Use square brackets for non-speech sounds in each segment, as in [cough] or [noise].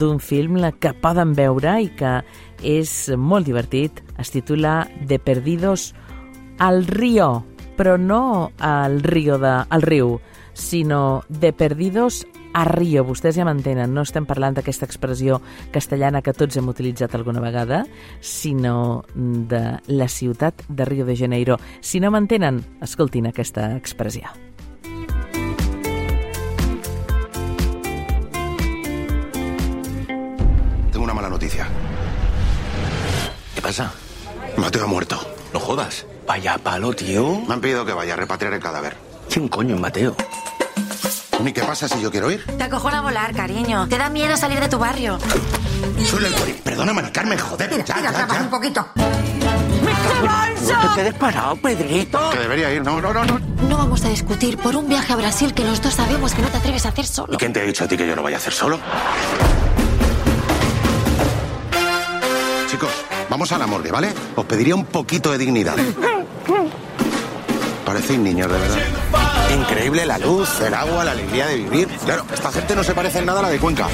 d'un film que poden veure i que és molt divertit. Es titula De Perdidos al Río, però no al río de, al riu, sinó De Perdidos a Rio. Vostès ja m'entenen, no estem parlant d'aquesta expressió castellana que tots hem utilitzat alguna vegada, sinó de la ciutat de Rio de Janeiro. Si no m'entenen, escoltin aquesta expressió. Noticia. ¿Qué pasa? Mateo ha muerto. No jodas. Vaya palo, tío. Me han pedido que vaya a repatriar el cadáver. ¿Quién coño es Mateo? ¿Y qué pasa si yo quiero ir? Te acojona volar, cariño. Te da miedo salir de tu barrio. Soy el Cori. Perdona, Mari Carmen, joder. Mira, ya, mira, ya, ya. un poquito. No te quedes parado, Pedrito. Que debería ir. No, no, no, no. No vamos a discutir por un viaje a Brasil que los dos sabemos que no te atreves a hacer solo. ¿Y quién te ha dicho a ti que yo lo vaya a hacer solo? Vamos a la morgue, ¿vale? Os pediría un poquito de dignidad. Parecéis niños, de verdad. Increíble la luz, el agua, la alegría de vivir. Claro, esta gente no se parece en nada a la de Cuenca.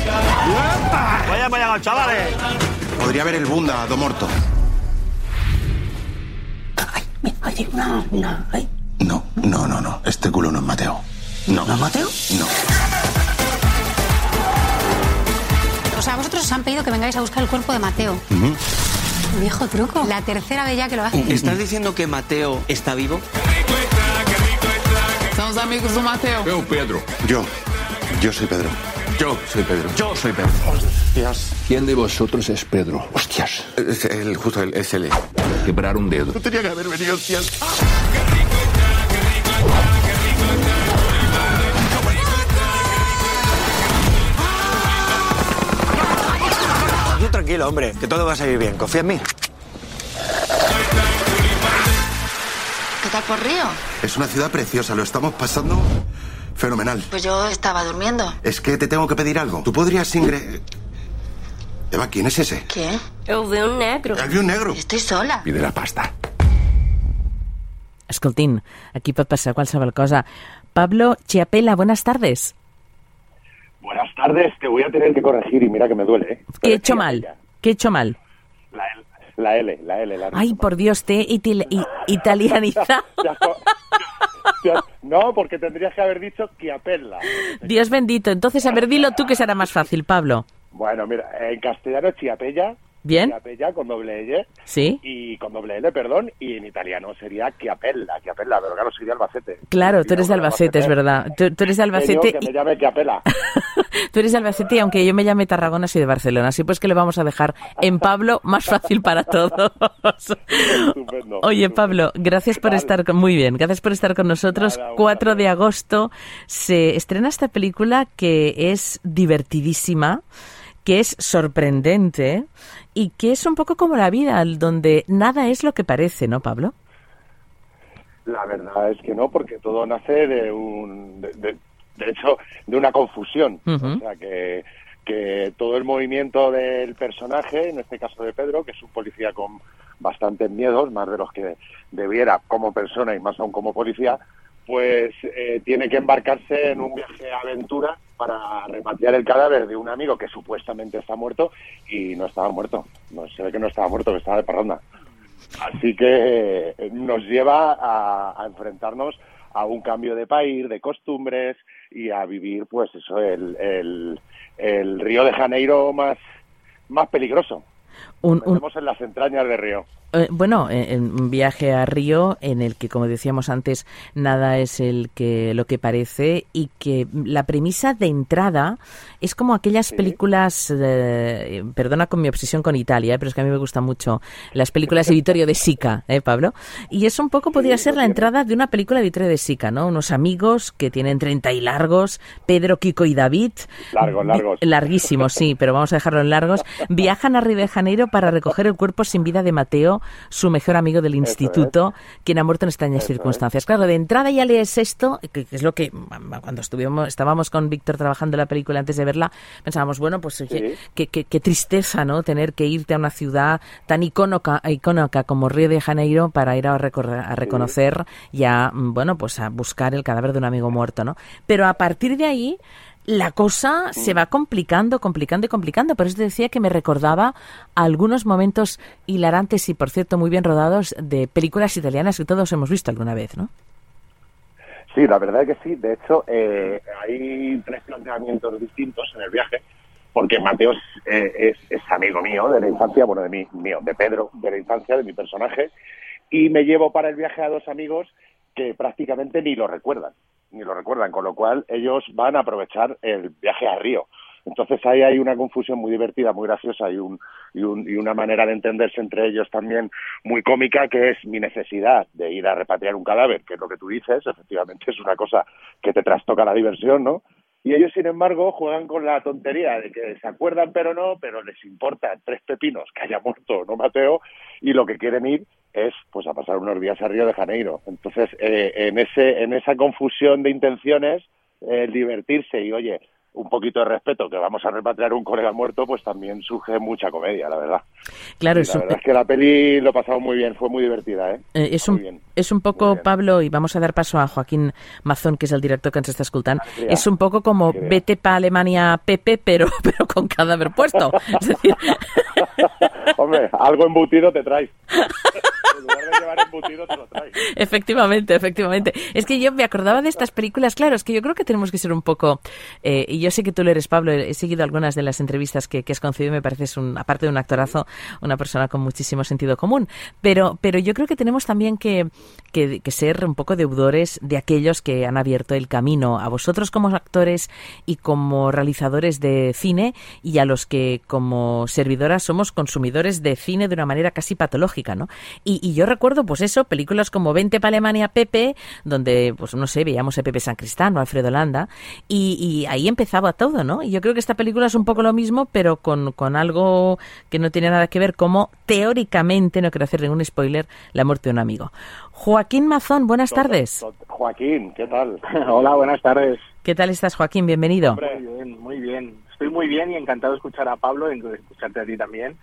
Vaya allá, chavales. Podría haber el Bunda do Morto. Oye, no, no. Ay. No, no, no, no. Este culo no es Mateo. No. ¿No es Mateo? No. O sea, vosotros os han pedido que vengáis a buscar el cuerpo de Mateo. Viejo truco. La tercera vez ya que lo hace. ¿Estás diciendo que Mateo está vivo? Somos amigos do Mateo. Eu, Pedro. Yo. Yo soy Pedro. Yo soy Pedro. Yo soy Pedro. Hostias. ¿Quién de vosotros es Pedro? Hostias. Es el, justo el, es él. Quebrar un dedo. No tenía que haber venido, hostias. Tú tranquilo, hombre, que todo va a salir bien. Confía en mí. ¿Qué tal por Río? Es una ciudad preciosa, lo estamos pasando fenomenal. Pues yo estaba durmiendo. Es que te tengo que pedir algo. ¿Tú podrías ingre... Eva, ¿quién es ese? ¿Quién? Eu vi un negro. El vi un negro. Estoy sola. Pide la pasta. Escoltin, aquí pot passar qualsevol cosa. Pablo Chiapela, buenas tardes. Buenas tardes, te voy a tener que corregir y mira que me duele, ¿eh? ¿Qué he hecho mal? ya. ¿Qué he hecho mal? La L, la L, la L. La Ay, por Dios, te he itil- i- italianizado. [laughs] No, porque tendrías que haber dicho Chiapella. Dios bendito. Entonces, a ver, dilo tú que será más fácil, Pablo. Bueno, mira, en castellano Chiapella. Bien. Chiapella con doble L. ¿Sí? Y con doble L, perdón. Y en italiano sería Chiapella, Chiapella, pero claro, de Albacete. Claro, tú eres de Albacete, es verdad. Tú, tú eres de Albacete Que y, me llame Chiapella. [laughs] tú eres de Albacete y aunque yo me llame Tarragona, soy de Barcelona. Así pues que le vamos a dejar en Pablo más fácil para todos. Estupendo. Oye, Pablo, gracias por Vale. estar con, muy bien, gracias por estar con nosotros. Nada, un 4 de agosto se estrena esta película que es divertidísima, que es sorprendente y que es un poco como la vida, donde nada es lo que parece, ¿no, Pablo? La verdad es que no, porque todo nace de un, de, de- de hecho, de una confusión. O sea, que, que todo el movimiento del personaje, en este caso de Pedro, que es un policía con bastantes miedos, más de los que debiera como persona y más aún como policía, pues eh, tiene que embarcarse en un viaje de aventura para repatriar el cadáver de un amigo que supuestamente está muerto y no estaba muerto. No se ve que no estaba muerto, que estaba de parranda. Así que eh, nos lleva a, a enfrentarnos a un cambio de país, de costumbres y a vivir, pues eso, el, el, el Río de Janeiro más, más peligroso. Un, en las entrañas de Río. eh, bueno, eh, en un viaje a Río en el que, como decíamos antes, nada es el que lo que parece y que la premisa de entrada es como aquellas películas, eh, perdona con mi obsesión con Italia, eh, pero es que a mí me gustan mucho las películas de [laughs] Vittorio de Sica, ¿eh, Pablo? Y es un poco, podría ser la entrada de una película de Vittorio de Sica, ¿no? Unos amigos que tienen 30 y largos, Pedro, Kiko y David. Largos, largos. Larguísimos, sí, pero vamos a dejarlo en largos. [laughs] Viajan a Río de Janeiro para recoger el cuerpo sin vida de Mateo, su mejor amigo del instituto, quien ha muerto en extrañas Eso es. circunstancias. Claro, de entrada ya lees esto, que, que es lo que cuando estuvimos, estábamos con Víctor trabajando la película antes de verla, pensábamos, bueno, pues oye, Sí. qué, tristeza, ¿no? Tener que irte a una ciudad tan icónica, icónica como Río de Janeiro para ir a, recorrer- a reconocer y a, mm, bueno, pues a buscar el cadáver de un amigo muerto, ¿no? Pero a partir de ahí la cosa se va complicando, complicando y complicando. Por eso te decía que me recordaba algunos momentos hilarantes y, por cierto, muy bien rodados de películas italianas que todos hemos visto alguna vez, ¿no? Sí, la verdad es que sí. De hecho, eh, hay tres planteamientos distintos en el viaje, porque Mateo es, eh, es, amigo mío de la infancia, bueno, de mí, mío, de Pedro, de la infancia, de mi personaje, y me llevo para el viaje a dos amigos que prácticamente ni lo recuerdan, ni lo recuerdan, con lo cual ellos van a aprovechar el viaje a Río. Entonces ahí hay una confusión muy divertida, muy graciosa y, un, una manera de entenderse entre ellos también muy cómica, que es mi necesidad de ir a repatriar un cadáver, que es lo que tú dices, efectivamente es una cosa que te trastoca la diversión, ¿no? Y ellos, sin embargo, juegan con la tontería de que se acuerdan pero no, pero les importa tres pepinos que haya muerto no Mateo, y lo que quieren ir es pues a pasar unos días a Río de Janeiro. Entonces, eh, en, ese, en esa confusión de intenciones, el divertirse y, oye, un poquito de respeto, que vamos a repatriar un colega muerto, pues también surge mucha comedia, la verdad. Claro, la verdad es que la peli lo pasado muy bien, fue muy divertida, ¿eh? eh es, un, es un poco, Pablo, y vamos a dar paso a Joaquín Mazón, que es el director que nos está escuchando, es un poco como vete para Alemania Pepe, pero, [laughs] pero con cadáver puesto. es decir... [laughs] Hombre, algo embutido te traes. [laughs] [laughs] Efectivamente, efectivamente. Es que yo me acordaba de estas películas, claro, es que yo creo que tenemos que ser un poco... Eh, y yo sé que tú lo eres, Pablo, he seguido algunas de las entrevistas que, que has concedido, me pareces, un, aparte de un actorazo, una persona con muchísimo sentido común. Pero, pero yo creo que tenemos también que, que, que ser un poco deudores de aquellos que han abierto el camino a vosotros como actores y como realizadores de cine y a los que como servidoras somos consumidores de cine de una manera casi patológica, ¿no? Y, y yo recuerdo, pues eso, películas como Vente para Alemania Pepe, donde, pues no sé, veíamos a Pepe San Cristán o Alfredo Landa, y, y ahí empezaba todo, ¿no? Y yo creo que esta película es un poco lo mismo, pero con, con algo que no tiene nada que ver, como teóricamente, no quiero hacer ningún spoiler, la muerte de un amigo. Joaquín Mazón, buenas tardes. Joaquín, ¿qué tal? [laughs] Hola, buenas tardes. ¿Qué tal estás, Joaquín? Bienvenido. Muy bien, muy bien. Estoy muy bien y encantado de escuchar a Pablo y escucharte a ti también.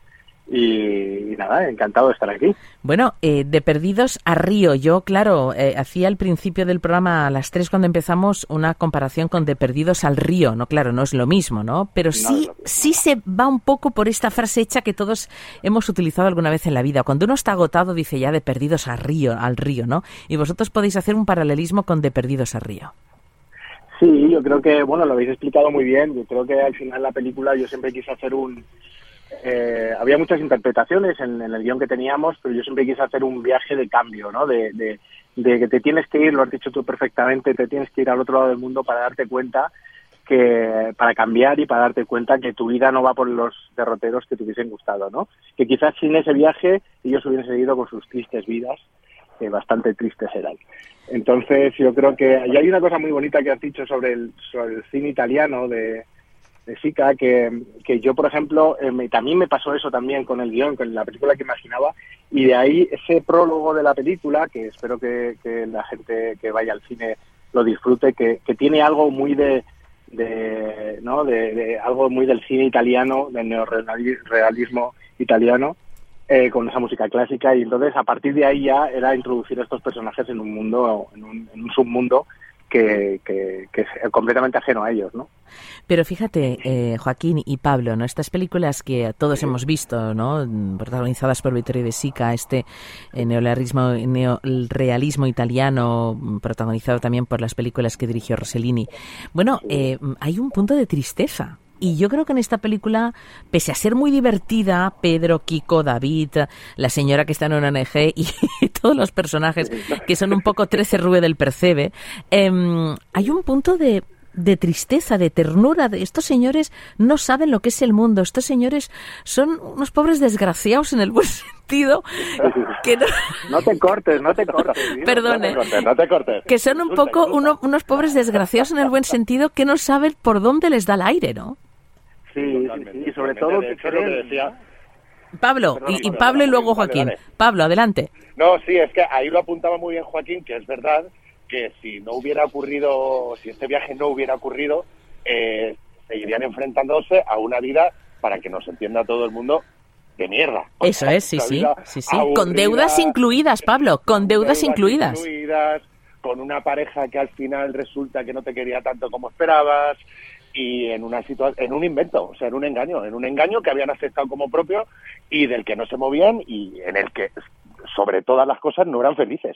Y, nada, encantado de estar aquí. Bueno, eh, de Perdidos a Río, yo, claro, eh, hacía al principio del programa, a las tres cuando empezamos, una comparación con De Perdidos al Río, no, claro, no es lo mismo, ¿no? Pero sí, sí se va un poco por esta frase hecha que todos hemos utilizado alguna vez en la vida. Cuando uno está agotado, dice ya De Perdidos al Río, al Río, ¿no? Y vosotros podéis hacer un paralelismo con De Perdidos a Río. Sí, yo creo que, bueno, lo habéis explicado muy bien. Yo creo que al final la película yo siempre quise hacer un eh, había muchas interpretaciones en, el guion que teníamos, pero yo siempre quise hacer un viaje de cambio, ¿no? De, de, que te tienes que ir, lo has dicho tú perfectamente, te tienes que ir al otro lado del mundo para darte cuenta que para cambiar y para darte cuenta que tu vida no va por los derroteros que te hubiesen gustado, ¿no? Que quizás sin ese viaje ellos hubiesen seguido con sus tristes vidas, que bastante tristes eran. Entonces yo creo que y hay una cosa muy bonita que has dicho sobre el, sobre el cine italiano de, de Sica, que, que yo, por ejemplo, eh, también me pasó eso también con el guion, con la película que imaginaba, y de ahí ese prólogo de la película, que espero que, la gente que vaya al cine lo disfrute, que, que tiene algo muy de, de ¿no? De, algo muy del cine italiano, del neorealismo italiano, eh, con esa música clásica, y entonces a partir de ahí ya era introducir a estos personajes en un mundo, en en un submundo que, que, que, es completamente ajeno a ellos, ¿no? Pero fíjate, eh, Joaquín y Pablo, ¿no? Estas películas que todos hemos visto, ¿no? Protagonizadas por Vittorio De Sica, este eh, neorealismo, neorealismo italiano, protagonizado también por las películas que dirigió Rossellini. Bueno, eh, hay un punto de tristeza y yo creo que en esta película, pese a ser muy divertida, Pedro, Kiko, David, la señora que está en una ONG y, [laughs] todos los personajes que son un poco 13 Rue del Percebe, em, hay un punto de, de tristeza, de ternura. De estos señores no saben lo que es el mundo. Estos señores son unos pobres desgraciados en el buen [laughs] sentido. Que [laughs] no... te cortes, no te cortes. [laughs] Perdone. No te cortes, Que son un poco unos pobres desgraciados en el buen sentido que no saben por dónde les da el aire, ¿no? Sí, y sobre todo que decía... Pablo, y, Pablo y luego Joaquín. Pablo, adelante. No, sí, es que ahí lo apuntaba muy bien Joaquín, que es verdad que si no hubiera ocurrido, si este viaje no hubiera ocurrido, eh, seguirían enfrentándose a una vida, para que nos entienda todo el mundo, de mierda. Eso es, sí, sí, sí, sí. con deudas incluidas, Pablo, con deudas, incluidas. incluidas. Con una pareja que al final resulta que no te quería tanto como esperabas, y en una situación, en un invento, o sea, en un engaño, en un engaño que habían aceptado como propio y del que no se movían y en el que, sobre todas las cosas, no eran felices.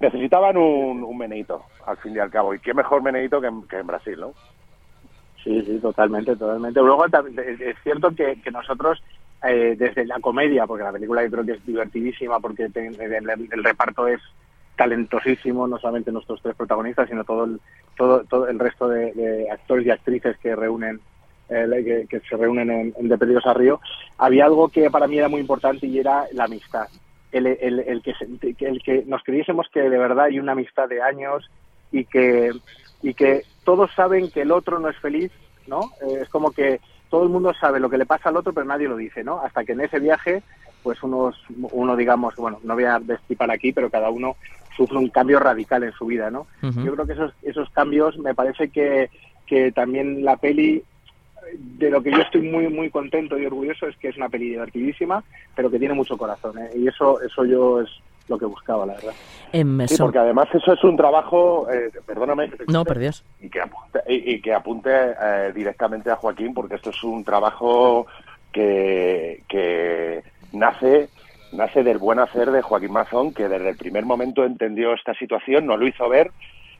Necesitaban un, un meneito, al fin y al cabo, y qué mejor meneito que, en- que en Brasil, ¿no? Sí, sí, totalmente, totalmente. Luego es cierto que, que nosotros, eh, desde la comedia, porque la película yo creo que es divertidísima, porque el, reparto es talentosísimo, no solamente nuestros tres protagonistas, sino todo el, todo, todo el resto de, actores y actrices que reúnen eh, que, que se reúnen en, en De Perdidos a Río, había algo que para mí era muy importante y era la amistad. El, el, el que, el que nos creyésemos que de verdad hay una amistad de años y que, y que todos saben que el otro no es feliz, ¿no? Eh, es como que todo el mundo sabe lo que le pasa al otro, pero nadie lo dice, ¿no? Hasta que en ese viaje, pues unos, uno digamos, bueno, no voy a destipar aquí, pero cada uno sufre un cambio radical en su vida, ¿no? Yo creo que esos, esos cambios me parece que, que también la peli de lo que yo estoy muy muy contento y orgulloso es que es una peli divertidísima, pero que tiene mucho corazón, ¿eh? y eso eso yo es lo que buscaba, la verdad. Em, Sí, porque además eso es un trabajo, eh, perdóname, que te No, por Dios. y que apunte, y, y que apunte eh, directamente a Joaquín, porque esto es un trabajo que, que nace nace del buen hacer de Joaquín Mazón, que desde el primer momento entendió esta situación, nos lo hizo ver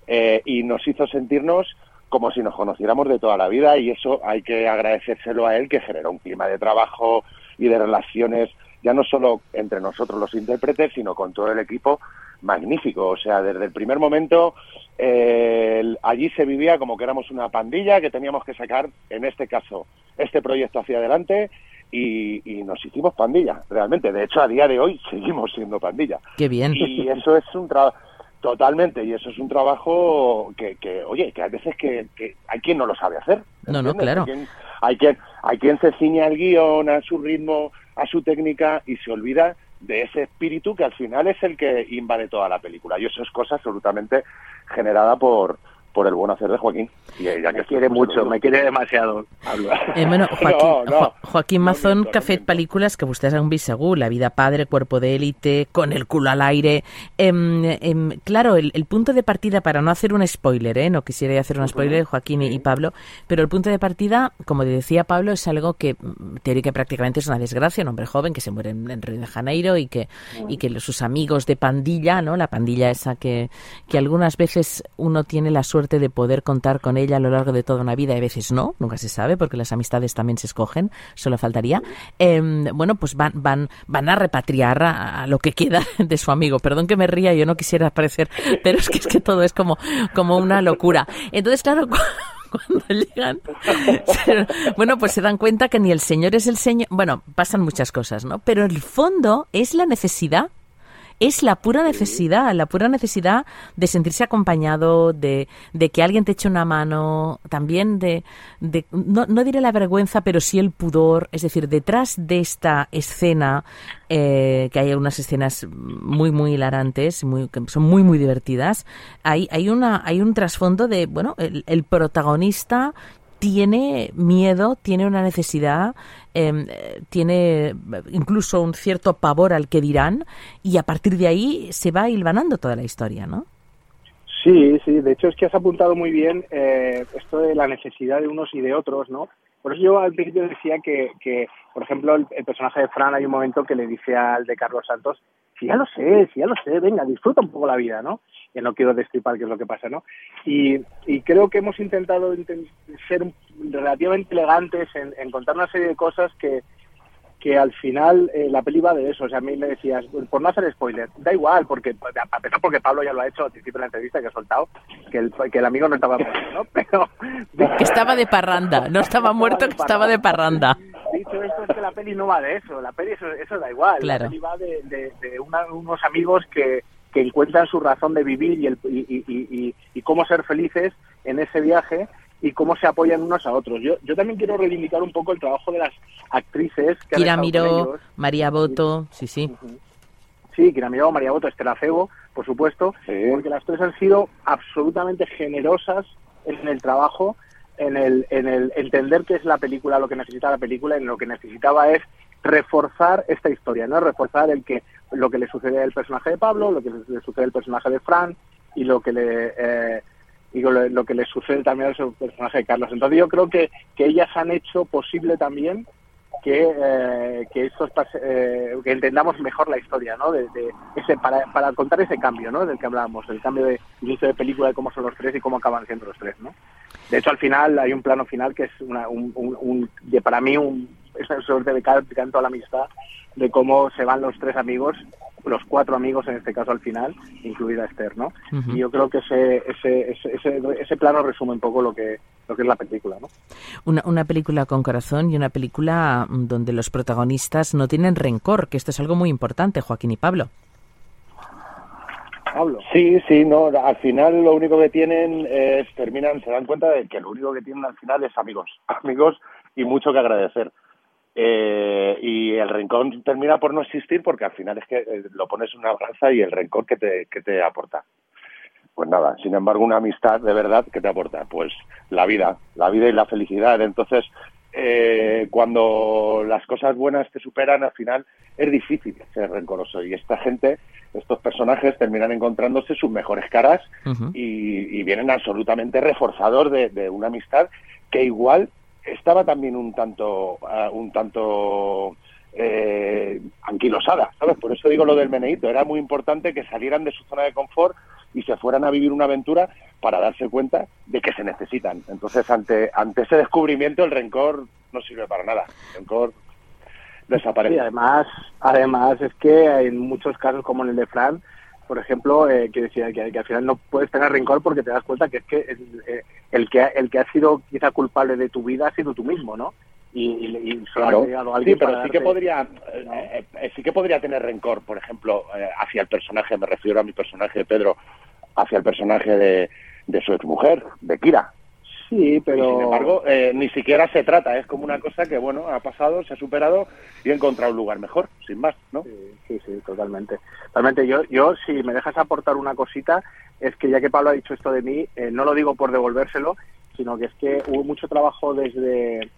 eh, y nos hizo sentirnos como si nos conociéramos de toda la vida y eso hay que agradecérselo a él que generó un clima de trabajo y de relaciones ya no solo entre nosotros los intérpretes sino con todo el equipo magnífico. O sea desde el primer momento eh, allí se vivía como que éramos una pandilla que teníamos que sacar en este caso este proyecto hacia adelante y, y nos hicimos pandilla realmente. De hecho a día de hoy seguimos siendo pandilla. Qué bien. y eso es un trabajo totalmente y eso es un trabajo que, que oye que hay veces que, que hay quien no lo sabe hacer No, no, claro. hay quien, hay quien hay quien se ciñe al guion a su ritmo a su técnica y se olvida de ese espíritu que al final es el que invade toda la película y eso es cosa absolutamente generada por por el buen hacer de Joaquín y ella que Me quiere mucho, me quiere demasiado. Eh, bueno, [laughs] Joaquín, No, no. Jo- Joaquín No Mazón miento, que ha no fet pel·lícules que vostès han vist segur, La vida padre, Cuerpo de élite, Con el culo al aire. Em, em, claro, el, el punto de partida, para no hacer un spoiler, ¿eh? no quisiera hacer un spoiler, Joaquín y, y Pablo, pero el punto de partida, como decía Pablo, es algo que mm, teórica prácticamente es una desgracia, un hombre joven que se muere en, en Río de Janeiro y que, y que sus amigos de pandilla, ¿no? la pandilla esa que, que algunas veces uno tiene la suerte de poder contar con ella a lo largo de toda una vida y a veces no, nunca se sabe porque las amistades también se escogen, solo faltaría. Em, bueno, pues van, van, van a repatriar a, lo que queda [laughs] de su amigo. Perdón que me ría, yo no quisiera parecer, pero es que es que todo es como, como una locura. Entonces, claro, cu- [laughs] cuando llegan, bueno, pues se dan cuenta que ni el señor es el señor, bueno, pasan muchas cosas, ¿no? Pero el fondo es la necesidad es la pura necesidad, la pura necesidad de sentirse acompañado, de, de que alguien te eche una mano, también de, de no, no diré la vergüenza, pero sí el pudor. Es decir, detrás de esta escena, eh, que hay unas escenas muy, muy hilarantes, muy, que son muy, muy divertidas, hay, hay, una, hay un trasfondo de, bueno, el, el protagonista tiene miedo, tiene una necesidad, eh, tiene incluso un cierto pavor al que dirán y a partir de ahí se va hilvanando toda la historia, ¿no? Sí, sí, de hecho es que has apuntado muy bien eh, esto de la necesidad de unos y de otros, ¿no? Por eso yo al principio decía que, que por ejemplo, el, personaje de Fran hay un momento que le dice al de Carlos Santos, si ya lo sé, si ya lo sé, venga, disfruta un poco la vida, ¿no? Que no quiero destripar qué es lo que pasa, ¿no? Y, creo que hemos intentado inten- ser relativamente elegantes en, en contar una serie de cosas que, que al final eh, la peli va de eso. O sea, a mí me decías, por no hacer spoiler, da igual, porque a pesar porque Pablo ya lo ha hecho al principio de la entrevista que ha soltado, que el, que el amigo no estaba muerto, ¿no? [laughs] Pero Que estaba de parranda, no estaba muerto, que estaba de parranda. Dicho esto es que la peli no va de eso, la peli eso, eso da igual, Claro. la peli va de, de- de una- unos amigos que, que encuentran su razón de vivir y, el, y, y- y- y- y cómo ser felices en ese viaje y cómo se apoyan unos a otros. Yo, yo también quiero reivindicar un poco el trabajo de las actrices que Kira Miró, ellos. María Boto, sí, sí. Sí, Kira Miró, María Boto, Estela Febo, por supuesto, porque las tres han sido absolutamente generosas en el trabajo, en el, en el entender qué es la película, lo que necesita la película, en lo que necesitaba es reforzar esta historia, ¿no? Reforzar el que lo que le sucede al personaje de Pablo, lo que le sucede al personaje de Fran y lo que le eh, y lo, lo que le sucede también al personaje de Carlos. Entonces yo creo que, que ellas han hecho posible también que, eh, que, estos eh, que entendamos mejor la historia, ¿no? De, de ese, para, para contar ese cambio, ¿no? Del que hablábamos, el cambio de inicio de película de cómo son los tres y cómo acaban siendo los tres, ¿no? De hecho, al final hay un plano final que es una, un, un, un- de, para mí un, es una suerte de can- canto a la amistad de cómo se van los tres amigos, los cuatro amigos en este caso al final, incluida Esther, ¿no? Y yo creo que ese, ese, ese, ese, ese plano resume un poco lo que, lo que es la película, ¿no? Una, una película con corazón y una película mm, donde los protagonistas no tienen rencor, que esto es algo muy importante, Joaquín y Pablo. Sí, sí, no, al final lo único que tienen es, terminan, se dan cuenta de que lo único que tienen al final es amigos, [laughs] amigos y mucho que agradecer. Eh, y el rencor termina por no existir porque al final es que eh, lo pones en una balanza y el rencor que te, que te aporta. Pues nada, sin embargo, una amistad de verdad, ¿qué te aporta? Pues la vida, la vida y la felicidad. Entonces, eh, cuando las cosas buenas te superan, al final es difícil ser rencoroso. Y esta gente, estos personajes, terminan encontrándose sus mejores caras y, y vienen absolutamente reforzador de, de una amistad que igual estaba también un tanto, ah, un tanto eh, anquilosada, ¿sabes? Por eso digo lo del meneíto. Era muy importante que salieran de su zona de confort y se fueran a vivir una aventura para darse cuenta de que se necesitan. Entonces, ante, ante ese descubrimiento, el rencor no sirve para nada. El rencor desaparece. Sí, además, además es que en muchos casos, como en el de Fran, por ejemplo, eh, que decía que, al final no puedes tener rencor porque te das cuenta que es que el, eh, el que el que ha sido quizá culpable de tu vida ha sido tú mismo, ¿no? Y, y, y Claro. ha llegado Sí, pero sí que podría, eh, eh, sí que podría tener rencor, por ejemplo, eh, hacia el personaje, me refiero a mi personaje de Pedro, hacia el personaje de, de su exmujer, de Kira. Sí, Y pero sin embargo, eh, ni siquiera se trata, es como una cosa que, bueno, ha pasado, se ha superado y ha encontrado un lugar mejor, sin más, ¿no? Sí, sí, sí, totalmente. Totalmente. Yo, yo, si me dejas aportar una cosita, es que ya que Pablo ha dicho esto de mí, eh, no lo digo por devolvérselo, sino que es que hubo mucho trabajo desde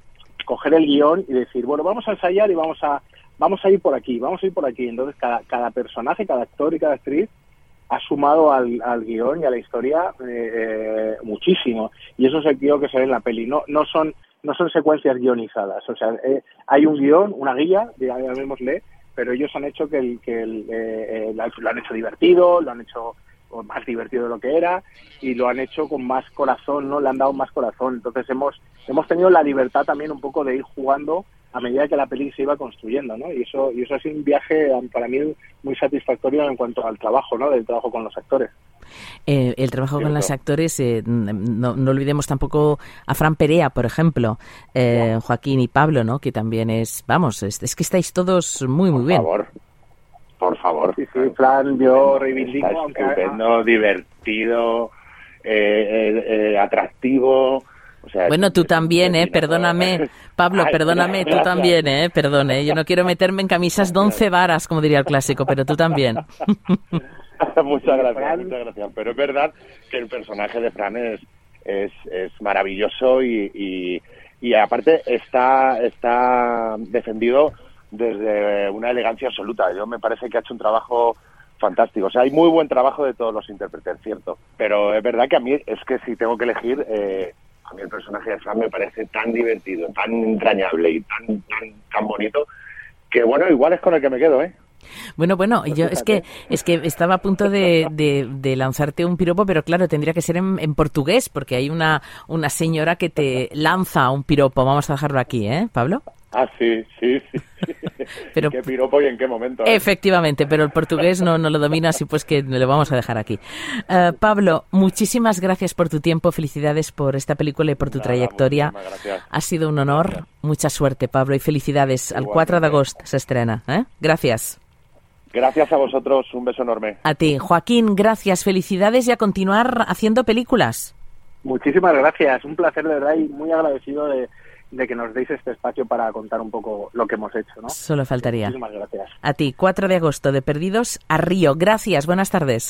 coger el guion y decir, bueno, vamos a ensayar y vamos a, vamos a ir por aquí, vamos a ir por aquí. Entonces, cada, cada personaje, cada actor y cada actriz ha sumado al, al guion y a la historia eh, eh, muchísimo. Y eso es el guion que se ve en la peli. No, no son no son secuencias guionizadas. O sea, eh, hay un guion, una guía, llamémosle, pero ellos han hecho que, el, que el, eh, eh, lo han hecho divertido, lo han hecho más divertido de lo que era y lo han hecho con más corazón, ¿no? Le han dado más corazón. Entonces hemos hemos tenido la libertad también un poco de ir jugando a medida que la peli se iba construyendo, ¿no? Y eso y eso ha sido un viaje para mí muy satisfactorio en cuanto al trabajo, ¿no? Del trabajo con los actores. Eh, el trabajo con los actores, eh, no, no olvidemos tampoco a Fran Perea, por ejemplo, eh, Joaquín y Pablo, ¿no? Que también es, vamos, es, es que estáis todos muy, muy Por bien. favor, por favor. Sí, sí, Fran, yo reivindico, Está aunque estupendo, divertido, eh, eh, eh, atractivo. O sea, Bueno, tú también, ¿eh? Perdóname, [laughs] Pablo, Ay, perdóname, tú también, ¿eh? Perdone, yo no quiero meterme en camisas de once varas, como diría el clásico, pero tú también. [laughs] muchas gracias, Fran- muchas gracias. Pero es verdad que el personaje de Fran es, es, es maravilloso y, y, y aparte está, está defendido desde una elegancia absoluta. Yo me parece que ha hecho un trabajo fantástico. O sea, hay muy buen trabajo de todos los intérpretes, cierto. Pero es verdad que a mí es que si tengo que elegir, eh, a mí el personaje de Fran me parece tan divertido, tan entrañable y tan, tan, tan bonito que bueno, igual es con el que me quedo, ¿eh? Bueno, bueno, yo es que es que estaba a punto de, de- de lanzarte un piropo, pero claro, tendría que ser en, en portugués, porque hay una, una señora que te lanza un piropo. Vamos a dejarlo aquí, ¿eh, Pablo? Ah, sí, sí, sí. [laughs] Pero- ¿Qué piropo y en qué momento? eh? Efectivamente, pero el portugués no, no lo domina, así pues que lo vamos a dejar aquí. Eh, Pablo, muchísimas gracias por tu tiempo, felicidades por esta película y por tu Nada, trayectoria. Ha sido un honor, mucha suerte, Pablo, y felicidades. Al 4 de agosto se estrena. ¿eh? Gracias. Gracias a vosotros, un beso enorme. A ti, Joaquín, gracias, felicidades y a continuar haciendo películas. Muchísimas gracias, un placer de verdad y muy agradecido de, de que nos deis este espacio para contar un poco lo que hemos hecho, ¿no? Solo faltaría. Muchísimas gracias. A ti, 4 de agosto de Perdidos a Río. Gracias, buenas tardes.